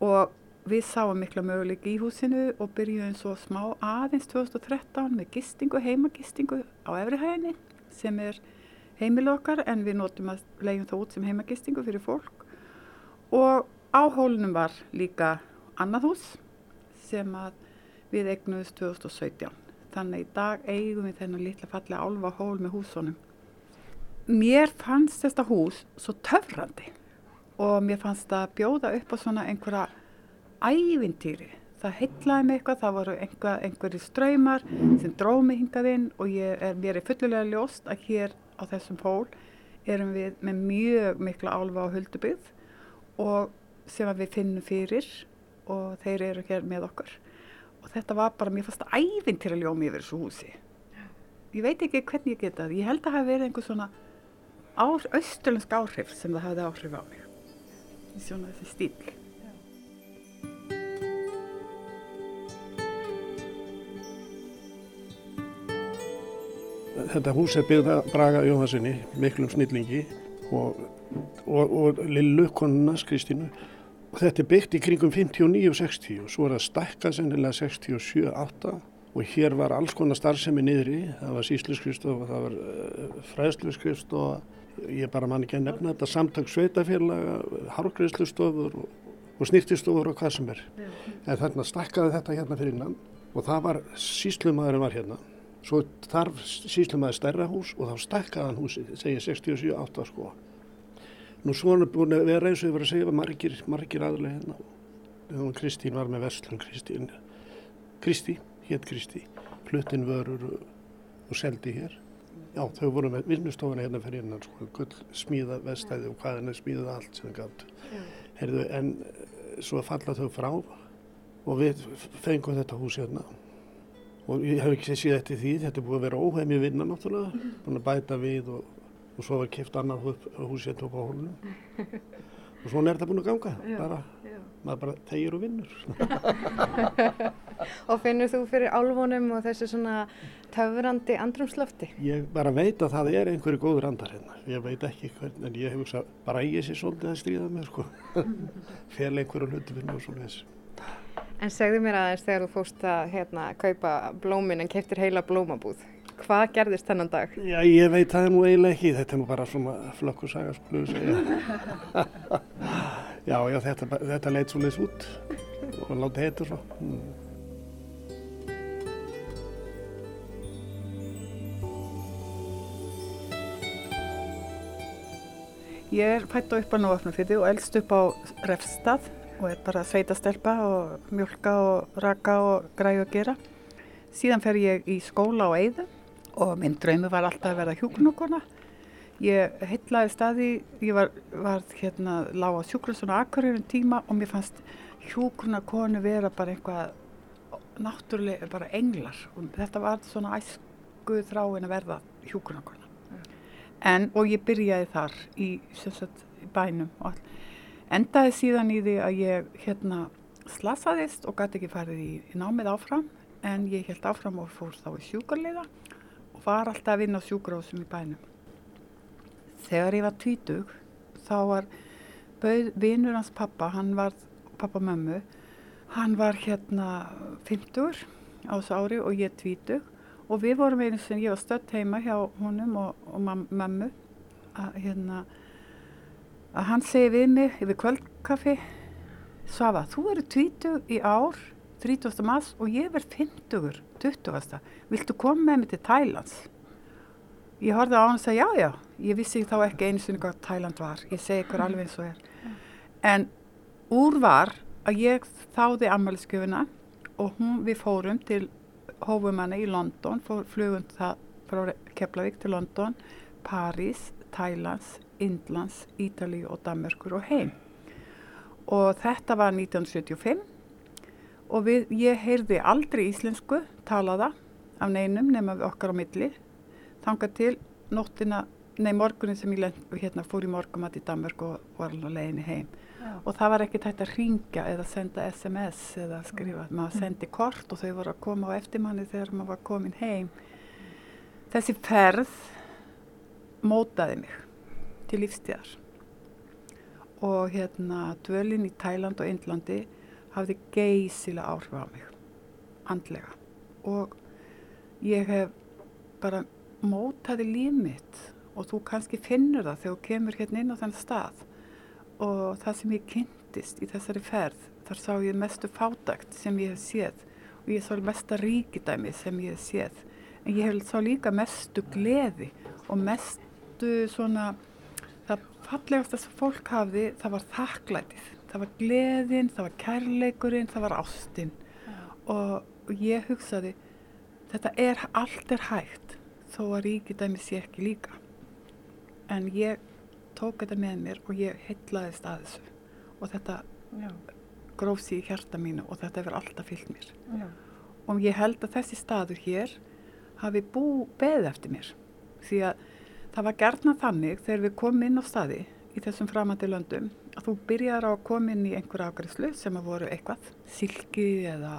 Og við sáum mikla möguleik í húsinu og byrjuðum svo smá aðeins 2013 með gistingu, heimagistingu á efrihæðinni sem er heimil okkar en við notum að leiðum það út sem heimagistingu fyrir fólk og á hólunum var líka annað hús sem að við eignuðum 2017. Þannig í dag eigum við þennan litla fallega álfa hól með húsunum. Mér fannst þetta hús svo töfrandi og mér fannst það bjóða upp á svona einhverja ævintýri. Það heitlaði mig eitthvað, það voru einhver, einhverju ströymar sem dróð mig hingað inn og ég er, mér er fullulega ljóst að hér á þessum pól erum við með mjög mikla álfa á huldubið og sem við finnum fyrir og þeir eru hér með okkur. Og þetta var bara, mér fannst það ævintýra ljómi yfir þessu húsi. Ég veit ekki hvernig ég geta það, ég held að það hafi verið einhver svona austurlensk áhrif sem það hafði áhrif á mig. Í svona þessi stíl. Þetta hús er byggða Braga Jóhansinni, miklum snillingi og, og, og Lillu, konunnas Kristínu. Þetta er byggt í kringum 59-60 og svo er það stækkað sennilega 67-8 og hér var alls konar starfsemi niðri. Það var sísluskrifstof og það var uh, fræðsluskrifstof, ég bara man ekki að nefna þetta, samtök sveitafélaga, hárgreðslustofur og, og snýrtistofur og hvað sem er. En þarna stækkaði þetta hérna fyrir innan og það var, síslumæðurinn var hérna. Svo þarf síslumæður stærra hús og þá stækkaðan húsi, segja 67-8 sko. Nú svona búin að vera eins og ég var að segja margir, margir aðlega hérna. Kristín var með Vestlun, Kristín, Kristi, hétt Kristi, fluttinn vörur og, og seldi hér. Já, þau voru með vinnustofuna hérna fyrir innan, sko, gull smíða vestæði og hvað henni smíða allt sem gátt. Herðu, en svo falla þau frá og við fengum þetta hús hérna og ég hef ekki séð eftir því, þetta er búið að vera óhefmi vinna náttúrulega, búin að bæta við og, og svo var kipt annað hús hérna upp á hólunum og svona er þetta búin að ganga, já, bara. Maður bara tegir og vinnur. og finnur þú fyrir álvonum og þessu svona töfrandi andrumslöfti? Ég bara veit að það er einhverju góður andar hérna, ég veit ekki hvern, en ég hef hugsað bara ég sé svolítið að stríða með sko, fel einhverju hluti fyrir mjög svolítið þessu. En segðu mér aðeins þegar þú fóst að hérna, kaupa blómin en keftir heila blómabúð. Hvað gerðist þennan dag? Já, ég veit það nú eiginlega ekki. Þetta er nú bara svona flökkusaga, skulum við segja. já, já, þetta, þetta leitt svo leiðs út og láti heitur svo. Mm. Ég er fætt á upp á Nóafnafyrði og eldst upp á Refstað og er bara að sveita stelpa og mjölka og raka og græðu að gera. Síðan fer ég í skóla á Eiðu og minn draumi var alltaf að verða hjúknokona. Ég heitlaði staði, ég var, var hérna, lág á sjúkruðsson og akkurýrum tíma og mér fannst hjúknokonu vera bara einhvað náttúrulega, bara englar og þetta var svona æsku þráin að verða hjúknokona. En, og ég byrjaði þar í, sagt, í bænum og endaði síðan í því að ég hérna slasaðist og gæti ekki farið í, í námið áfram en ég held áfram og fór þá í sjúkarleiða og var alltaf að vinna á sjúkarásum í bænum. Þegar ég var tvítug þá var vinnur hans pappa, hann var pappa mömmu, hann var hérna 50 á þessu ári og ég tvítug og við vorum einu sem ég var stött heima hjá honum og, og mömmu að hérna að hann segi við mig yfir kvöldkaffi Svafa, þú eru 20 í ár 30. mass og ég verð 50 20. Viltu koma með mig til Thailands? Ég horfði á hann og sagði já, já. Ég vissi þá ekki einu sinni hvað Thailand var. Ég segi ykkur alveg eins og er. En úr var að ég þáði ammaliðskjöfuna og hún, við fórum til hófumanna í London, flugum það frá Keflavík til London, París, Thailands, Indlands, Ítalíu og Danmörkur og heim. Og þetta var 1975 og við, ég heyrði aldrei íslensku talaða af neinum nema við okkar á milli. Þanga til nóttina nei morgunin sem ég hérna, fór í morgumat í Danmörk og var alveg leiðinni heim. Og það var ekki tætt að ringja eða senda SMS eða skrifa, maður sendi kort og þau voru að koma á eftirmanni þegar maður var komin heim. Þessi ferð mótaði mig til lífstíðar. Og hérna dvölin í Tæland og Indlandi hafði geysilega áhrif á mig andlega. Og ég hef bara mótaði líf mitt og þú kannski finnur það þegar þú kemur hérna inn á þenn stað. Og það sem ég kynntist í þessari ferð þar sá ég mestu fátakt sem ég hef séð. Og ég sá mesta ríkidæmi sem ég hef séð. En ég hef sá líka mestu gleði og mestu svona það fallegasta sem fólk hafði það var þakklætið það var gleðin, það var kærleikurinn það var ástinn og, ég hugsaði þetta er, allt er hægt þó að ríkidæmi sé ekki líka. En ég tók þetta með mér og ég heitlaðist að þessu. Og þetta grófsi í hjarta mínu og þetta hefur alltaf fyllt mér. Já. og ég held að þessi staður hér hafi bú beð eftir mér. Því að það var gerðna þannig þegar við komum inn á staði í þessum framandi löndum að þú byrjar á að koma inn í einhver afgræslu sem að voru eitthvað, silki eða,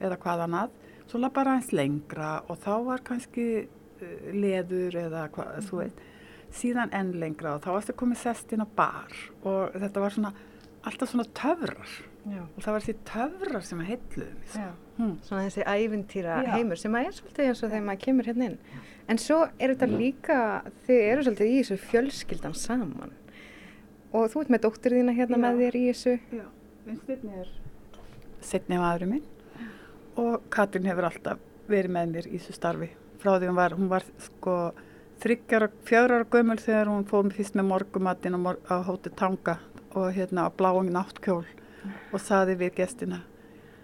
eða hvað annað svo laði bara eins lengra og þá var kannski uh, leður eða hvað, þú veit síðan enn lengra og þá varstu komið sest inn á bar og þetta var svona alltaf svona töfrar Já. og það var þessi töfrar sem að heitluðu mig sko. Hmm. Svona þessi ævintýra Já. heimur sem að er svolítið eins og þegar maður kemur hérna inn. En svo er þetta líka, þið eru svolítið í þessu fjölskyldan saman. Og þú ert með dóttir þína hérna Já. með þér í þessu. Já, Vinstirni er setni maðurinn minn. Og Katrín hefur alltaf verið með mér í þessu starfi. Frá því hún var, hún var sko þryggjar, fjögur ára gömul þegar hún fóð fyrst með morgumatinn á, mor á hóti Tanga og hérna á bláum náttkjól og saði við gestina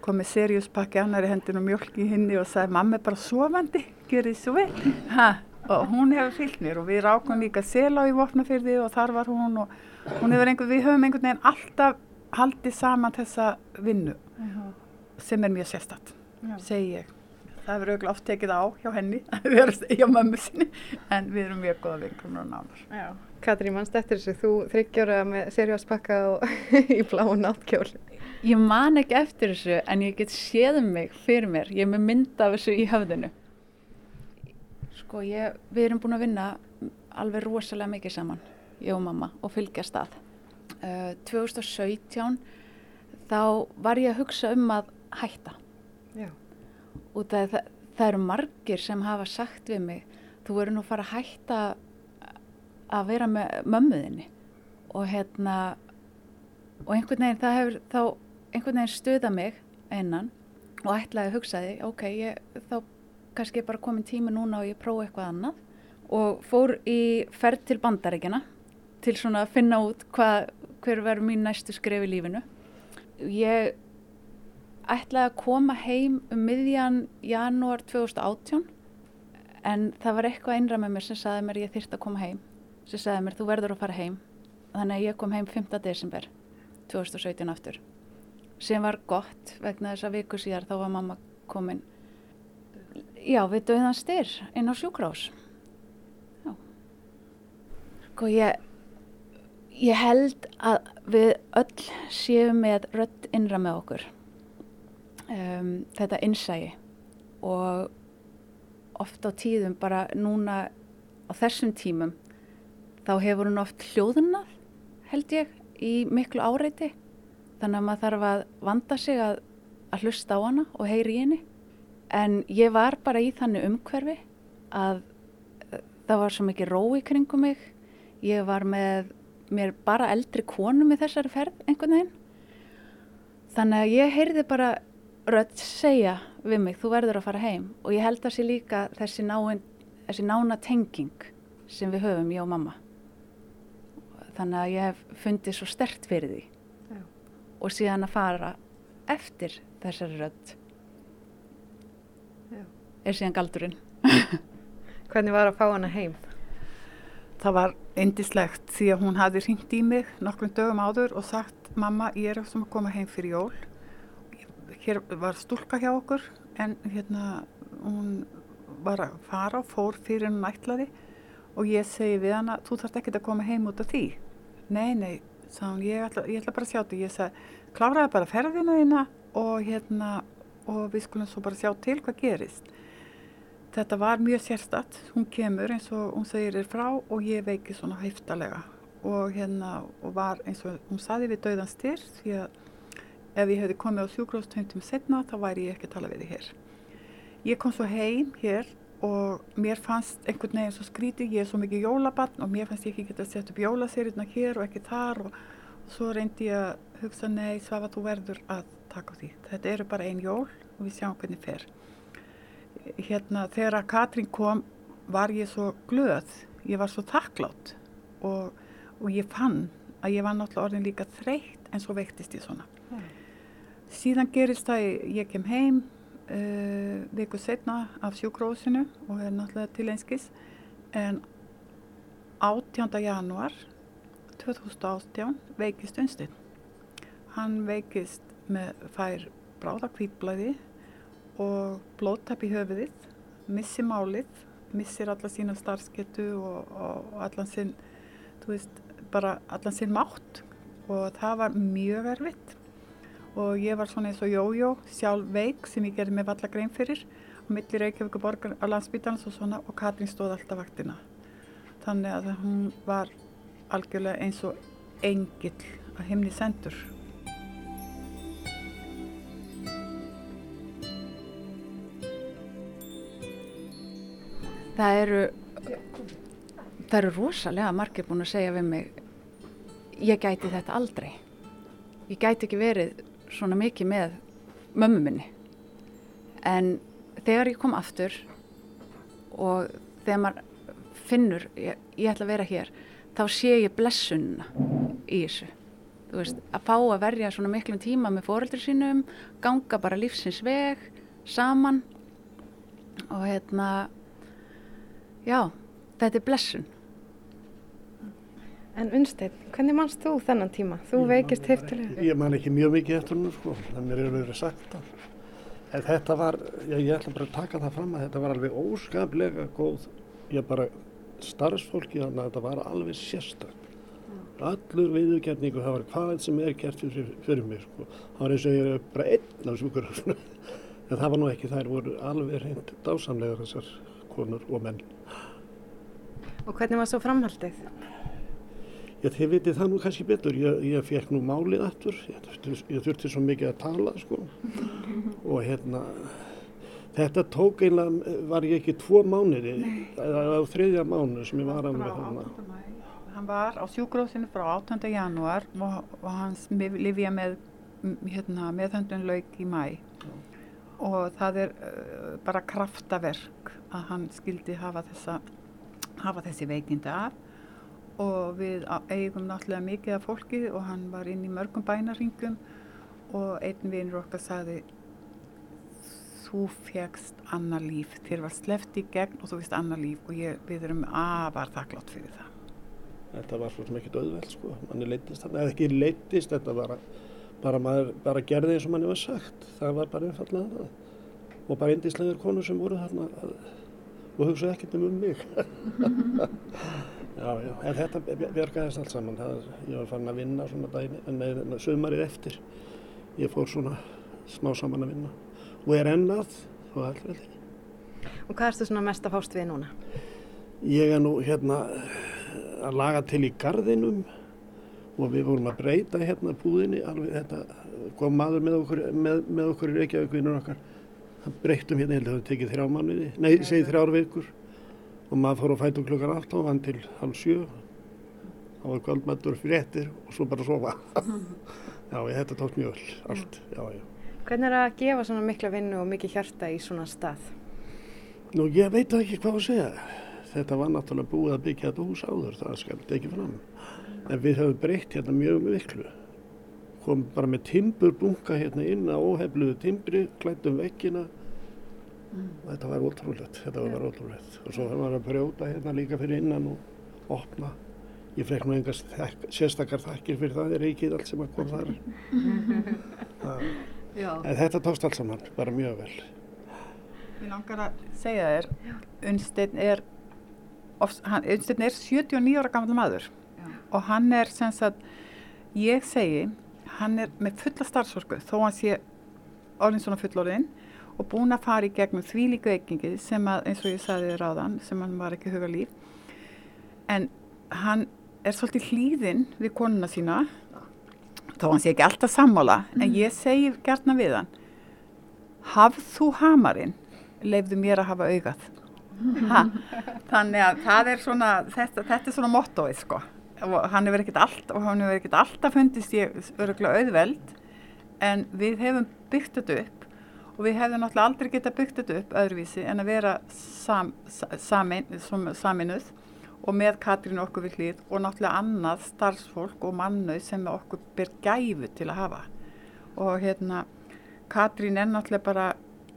kom með seriuspakki annar í hendinu og mjölk í hinni og sagði mamma er bara sofandi, gjör þið svo vel ha, og hún hefur fyllt mér og við rákum líka sela í vopnafyrði og þar var hún og hún hefur einhver, við höfum einhvern veginn alltaf haldið saman þessa vinnu sem er mjög sérstatt, segi ég. Það hefur auðvitað oft tekið á hjá henni að vera hjá mömmu sinni en við erum mjög góða vinkunum og. Já. Katrín, mannst eftir þessu, þú þryggjóra með seriáspakka og í bláu náttkjól. Ég man ekki eftir þessu en ég get séð mig fyrir mér. Ég er með mynd af þessu í höfðinu. Sko, ég, við erum búin að vinna alveg rosalega mikið saman, ég og mamma, og fylgja stað. Uh, 2017 þá var ég að hugsa um að hætta. Já. Út af það, það eru margir sem hafa sagt við mig, þú verður nú fara að hætta að vera með mömmuðinni og hérna og einhvern veginn það hefur þá einhvern veginn stuða mig einan og ætlaði að hugsa því, ok, ég, þá kannski bara komin tími núna og ég prófa eitthvað annað og fór í ferð til bandaríkjana til svona að finna út hvað, hver verður mín næstu skref í lífinu. Ég ætlaði að koma heim um miðjan janúar 2018 en það var eitthvað einra með mér sem saði mér ég þyrst að koma heim sem saði mér þú verður að fara heim þannig að ég kom heim 5. desember 2017 aftur sem var gott vegna þess að viku síðar þá var mamma komin já við döðan styr inn á sjúkrás já. Sko ég ég held að við öll séum með rödd innra með okkur. Um, þetta innsægi og oft á tíðum bara núna á þessum tímum þá hefur hún oft hljóðunað held ég í miklu áreiti. Þannig að maður þarf að vanda sig að, að hlusta á hana og heyri í henni en ég var bara í þannig umhverfi að uh, það var svo mikið ró í kringum mig. Ég var með mér bara eldri konum í þessari ferð einhvern veginn. Þannig að ég heyrði bara rödd segja við mig þú verður að fara heim. Og ég held að sé líka þessi, náin, þessi nána tenging sem við höfum, ég og mamma. Þannig að ég hef fundið svo stert fyrir því. Já. og síðan að fara eftir þessari Já. Er síðan galdurinn Hvernig var að fá hana heim? Það var indislegt því að hún hafði ringt í mig nokkrum dögum áður og sagt mamma ég er sem að koma heim fyrir jól hér var stúlka hjá okkur en hérna hún var að fara og fór fyrir hún ætlaði og ég segi við hana, þú þarfst ekki að koma heim út af því. Nei, nei, sá hún, ég ætla, ég ætla bara að sjá þetta. Ég sagði, kláraði bara ferðina þína og hérna, og við skulum svo bara sjá til hvað gerist. Þetta var mjög sérstatt, hún kemur eins og hún segir þér frá og ég veiki svona hæftalega og hérna, og var eins og hún saði við döðan styr því að ef ég hefði komið á sjúkróstöndum setna þá væri ég ekki að tala við þið hér. Ég kom svo heim hér og mér fannst einhvern veginn svo skrítið, ég er svo mikið jólabann og mér fannst ég ekki geta að setja upp jólaserirna hér og ekki þar og, og svo reyndi ég að hugsa nei, svafa þú verður að taka því. Þetta eru bara einn jól og við sjáum hvernig fer. Hérna þegar að Katrín kom var ég svo glöð, ég var svo þakklátt og, og ég fann að ég var náttúrulega orðin líka þreytt en svo veiktist ég svona. Mm. Síðan gerist það, ég kem heim uh, viku setna af sjúkrósinu og er náttúrulega til einskis en 18. januar 2018 veikist Unstein. Hann veikist með fær bráðakvítblæði og blóttapp í höfuðið, missi málið, missir alla sína starfsketu og, og allan sinn, þú veist, bara allan sinn mátt og það var mjög erfitt og ég var svona eins og jójó, sjálf veik sem ég gerði með valla grein fyrir og millir Reykjavík borgar á landsbytarnas og svona og Katrín stóð alltaf vaktina. Þannig að hún var algjörlega eins og engill að himni sendur. Það eru, það eru rosalega margir búin að segja við mig, ég gæti þetta aldrei. Ég gæti ekki verið svona mikið með mömmu minni. En þegar ég kom aftur og þegar maður finnur, ég, ég ætla að vera hér, þá sé ég blessunna í þessu. Veist, að fá að verja svona miklum tíma með fóreldri sínum, ganga bara lífsins veg, saman og hérna, já, þetta er blessun. En Unnstein, hvernig mannst þú þennan tíma? Þú ég veikist heftilega. Ég man ekki mjög mikið eftir hún, sko, það mér er verið sagt það. En þetta var, ég, ég ætla bara að taka það fram að þetta var alveg óskaplega góð, ég bara starfsfólki þannig að þetta var alveg sérstak. Allur viðurgerningu, það var hvað sem er gert fyrir, fyrir mig, sko. Það var eins og ég er bara einn af sjúkur, en það var nú ekki, þær voru alveg reynd dásamlega þessar konur og menn. Og hvernig var svo framhaldið? Já, þið vitið það nú kannski betur. Ég, ég fekk nú málið aftur. Ég, ég þurfti svo mikið að tala, sko. Og hérna, þetta tók einlega, var ég ekki tvo mánuði, eða á þriðja mánu sem ég var að með þarna. Hann var á sjúkrósinu frá 18. janúar og, og hans lifja með hérna, meðhöndun lauk í mæ. Og það er uh, bara kraftaverk að hann skildi hafa, þessa, hafa þessi veikindi af og við eigum náttúrulega mikið af fólki og hann var inn í mörgum bænaringum og einn vinnur okkar sagði þú fegst annar líf, þér var sleft í gegn og þú vist annar líf og ég, við erum afar þakklátt fyrir það. Þetta var svo sem ekki döðveld sko, manni leittist þarna, eða ekki leittist, þetta var bara, maður, bara gerði eins og manni var sagt, það var bara einfallega það. Og bara eindislegur konur sem voru þarna og hugsaði ekkert um mig. Já, já, en þetta bjargaðist allt saman. Það, ég var farin að vinna svona dæmi, en með sömarið eftir. Ég fór svona smá saman að vinna og er ennað og allveg. Og hvað erstu svona mest að fást við núna? Ég er nú hérna að laga til í gardinum og við vorum að breyta hérna búðinni alveg þetta kom maður með okkur, með, með okkur í Reykjavík-vinnur okkar. Það breytum hérna, ég held að það tekið þrjá manniði, nei, segi þrjár vikur. Og maður fór að fæta um klukkan 8 og vann til halv 7 þá var kvöldmættur fyrir ettir og svo bara sofa. Já, ég, þetta tók mjög öll allt, já, já. Hvernig er að gefa svona mikla vinnu og mikið hjarta í svona stað? Nú, ég veit ekki hvað að segja. Þetta var náttúrulega búið að byggja þetta hús áður það skal ekki fram. En við höfum breytt hérna mjög miklu kom bara með timburbunga hérna inn á óhefluðu timbri klættum vekkina Mm. Þetta var ótrúlegt, þetta var bara ótrúlegt. Og svo var að brjóta hérna líka fyrir innan og opna. Ég frekk nú engast sérstakar þakkir fyrir það, það er reykið allt sem að kom þar. en þetta tókst allt saman, bara mjög vel. Ég langar að segja þér, Unnstein er Unnsteinn er 79 ára gammal maður Já. og hann er sem sagt, ég segi, hann er með fulla starfsorku þó hann sé orðin svona fullorðin og búin að fara í gegnum því líka veikingi sem að eins og ég sagði þér áðan sem hann var ekki huga líf en hann er svolítið hlýðinn við konuna sína þó hann sé ekki alltaf sammála mm. en ég segi gertna við hann hafð þú hamarinn? Leifðu mér að hafa augað. Ha, þannig að það er svona þetta, þetta er svona mottoið sko hann hefur ekkert allt og hann hefur ekkert alltaf fundist ég öruglega auðveld. En við hefum byggt þetta upp og við hefum náttúrulega aldrei geta byggt þetta upp öðruvísi en að vera sam, samin, saminuð og með Katrín okkur við hlýð og náttúrulega annað starfsfólk og mannau sem okkur ber gæfu til að hafa. Og hérna Katrín er náttúrulega bara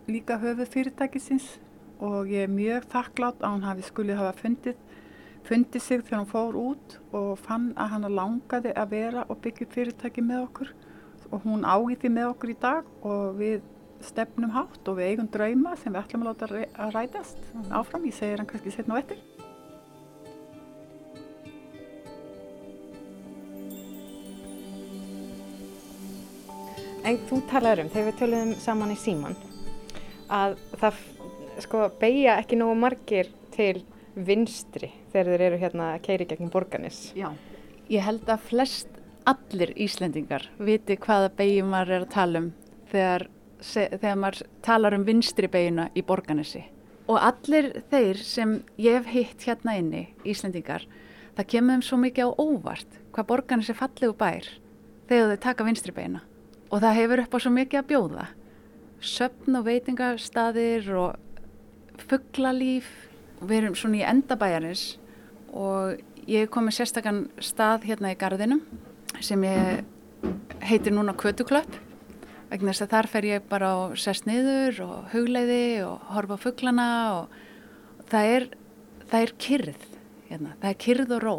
líka höfuð fyrirtækisins og ég er mjög þakklátt að hann hafi skulið hafa fundið, fundið sig þegar hann fór út og fann að hann langaði að vera og byggja fyrirtæki með okkur. Og hún því með okkur í dag og við stefnum hátt og við eigum drauma sem við ætlum að láta að rætast áfram, ég segir hann kannski setna og eftir. En þú talaður um, þegar við töluðum saman í síman, að það sko beigja ekki nógu margir til vinstri þegar þeir eru hérna að keiri gegn borganis. Já, ég held að flest allir Íslendingar viti hvaða beigjum maður er að tala um þegar, þegar maður talar um vinstri beigina í borganissi. Og allir þeir sem ég hef hitt hérna inni, Íslendingar, það kemur þeim svo mikið á óvart hvað borganissi fallið og bær þegar þau taka vinstri beigina og það hefur upp á svo mikið að bjóða söpn og veitingastadir og fugglalíf við erum svona í endabæjarins og ég er komið sérstakann stað hérna í gardinum sem ég heitir núna Kvötuklöpp vegna þess að þar fer ég bara og sest niður og hugleiði og horfa á fugglana og það er, það er kyrð hérna, það er kyrð og ró.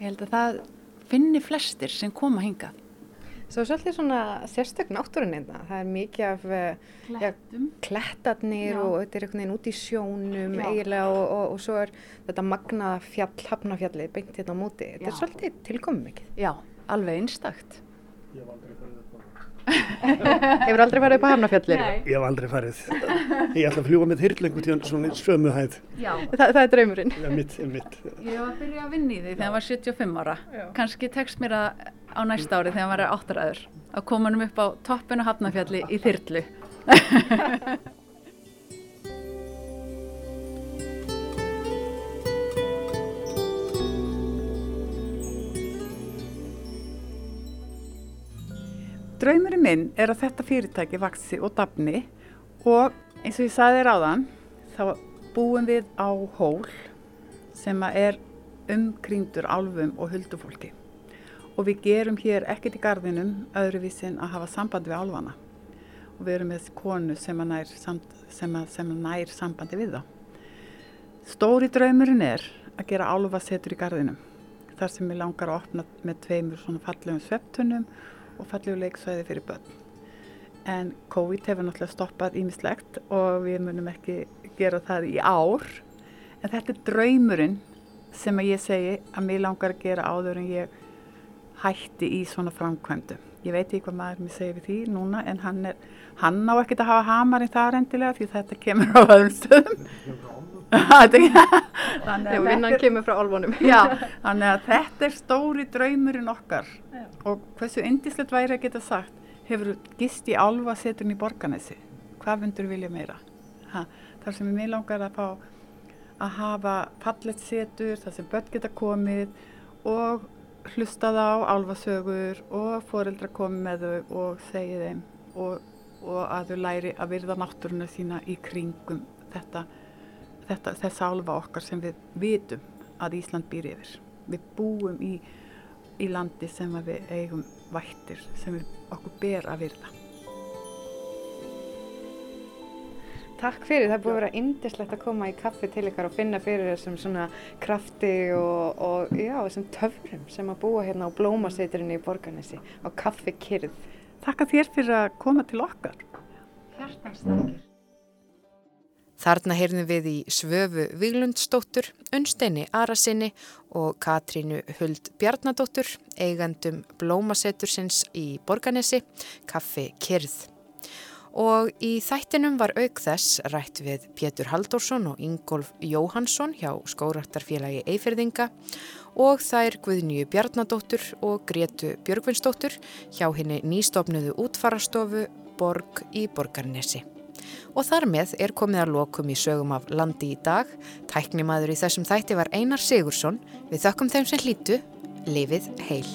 Ég held að það finni flestir sem koma hingað Svo svolítið svona sérstök náttúrun einna, það er mikið af Klettum. ja, klettarnir Já. og þetta er einhvern veginn út í sjónum Já. eiginlega og, og, og svo er þetta magnaða fjall, hafnafjalli beint hérna á móti. Þetta Já. er svolítið tilkomið mikið. Já, alveg einstakt Hefur aldrei farið upp á hafnafjalli? Ég hef aldrei farið. Ég ætla að fljúa með þyrlengu til svona sömu hæð. Já, Þa, það er draumurinn. Ja, mitt, mitt. ég var að byrja að vinna í því þegar ég var 75 ára kannski tekst mér að á næsta ári þegar maður er áttaraður að koma um upp á toppinu hafnafjalli í þyrlu. Draumurinn minn er að þetta fyrirtæki vaksi og dafni og eins og ég sagði þér áðan þá búum við á hól sem er umkringdur álfum og huldufólki og við gerum hér ekkert í gardinum öðruvísin að hafa samband við álfana og við erum með konu sem að nær, sem að, sem að nær sambandi við þá. Stóri draumurinn er að gera álfasetur í gardinum þar sem við langar að opna með tveimur svona fallegum svepptunum og fallegu leiksvæði fyrir börn. En COVID hefur náttúrulega stoppað ímislegt og við munum ekki gera það í ár. En þetta er draumurinn sem að ég segi að mér langar að gera áður en ég hætti í svona framkvæmdu. Ég veit ekki hvað maður mér segir við því núna en hann, er, hann á ekkert að hafa hamarinn þar endilega því þetta kemur á öðrum stöðum. Þannig Já, að vinnan kemur frá álfunum. Já, þannig að þetta er stóri draumurinn okkar og hversu indislegt væri að geta sagt hefur gist í álfa seturinn í borganesi hvað myndur vilja meira ha, þar sem ég langar að fá að hafa fallet setur þar sem börn geta komið og hlustað á álfasögur og foreldra komið með þau og segja þeim og, og að þau læri að virða náttúruna sína í kringum þetta, þetta þessa álfa okkar sem við vitum að Ísland býr yfir. Við búum í, í landi sem við eigum vættir sem við, okkur ber að virða. Takk fyrir, það er búið að vera indislegt að koma í kaffi til ykkar og finna fyrir þessum svona krafti og, og já, þessum töfrum sem að búa hérna á blómaseiturinn í Borgarnesi á kaffi kyrð. Takka þér fyrir að koma til okkar. Hjartanstakir Þarna heyrðum við í Svöfu Viglundsdóttur, Unsteini Arasinni og Katrínu Huld Bjarnadóttur, eigandum Blómasetursins í Borganesi, Kaffi Kyrð. Og í þættinum var auk þess rætt við Pétur Haldórsson og Ingolf Jóhansson hjá Skórattarfélagi Eifirðinga og þær Guðnýju Bjarnadóttur og Gretu Björgvinnsdóttur hjá henni nýstofnuðu útfarastofu Borg í Borgarnesi. Og þar með er komið að lokum í sögum af landi í dag. Tæknimaður í þessum þætti var Einar Sigursson. Við þakkum þeim sem hlýtu. Lifið heil.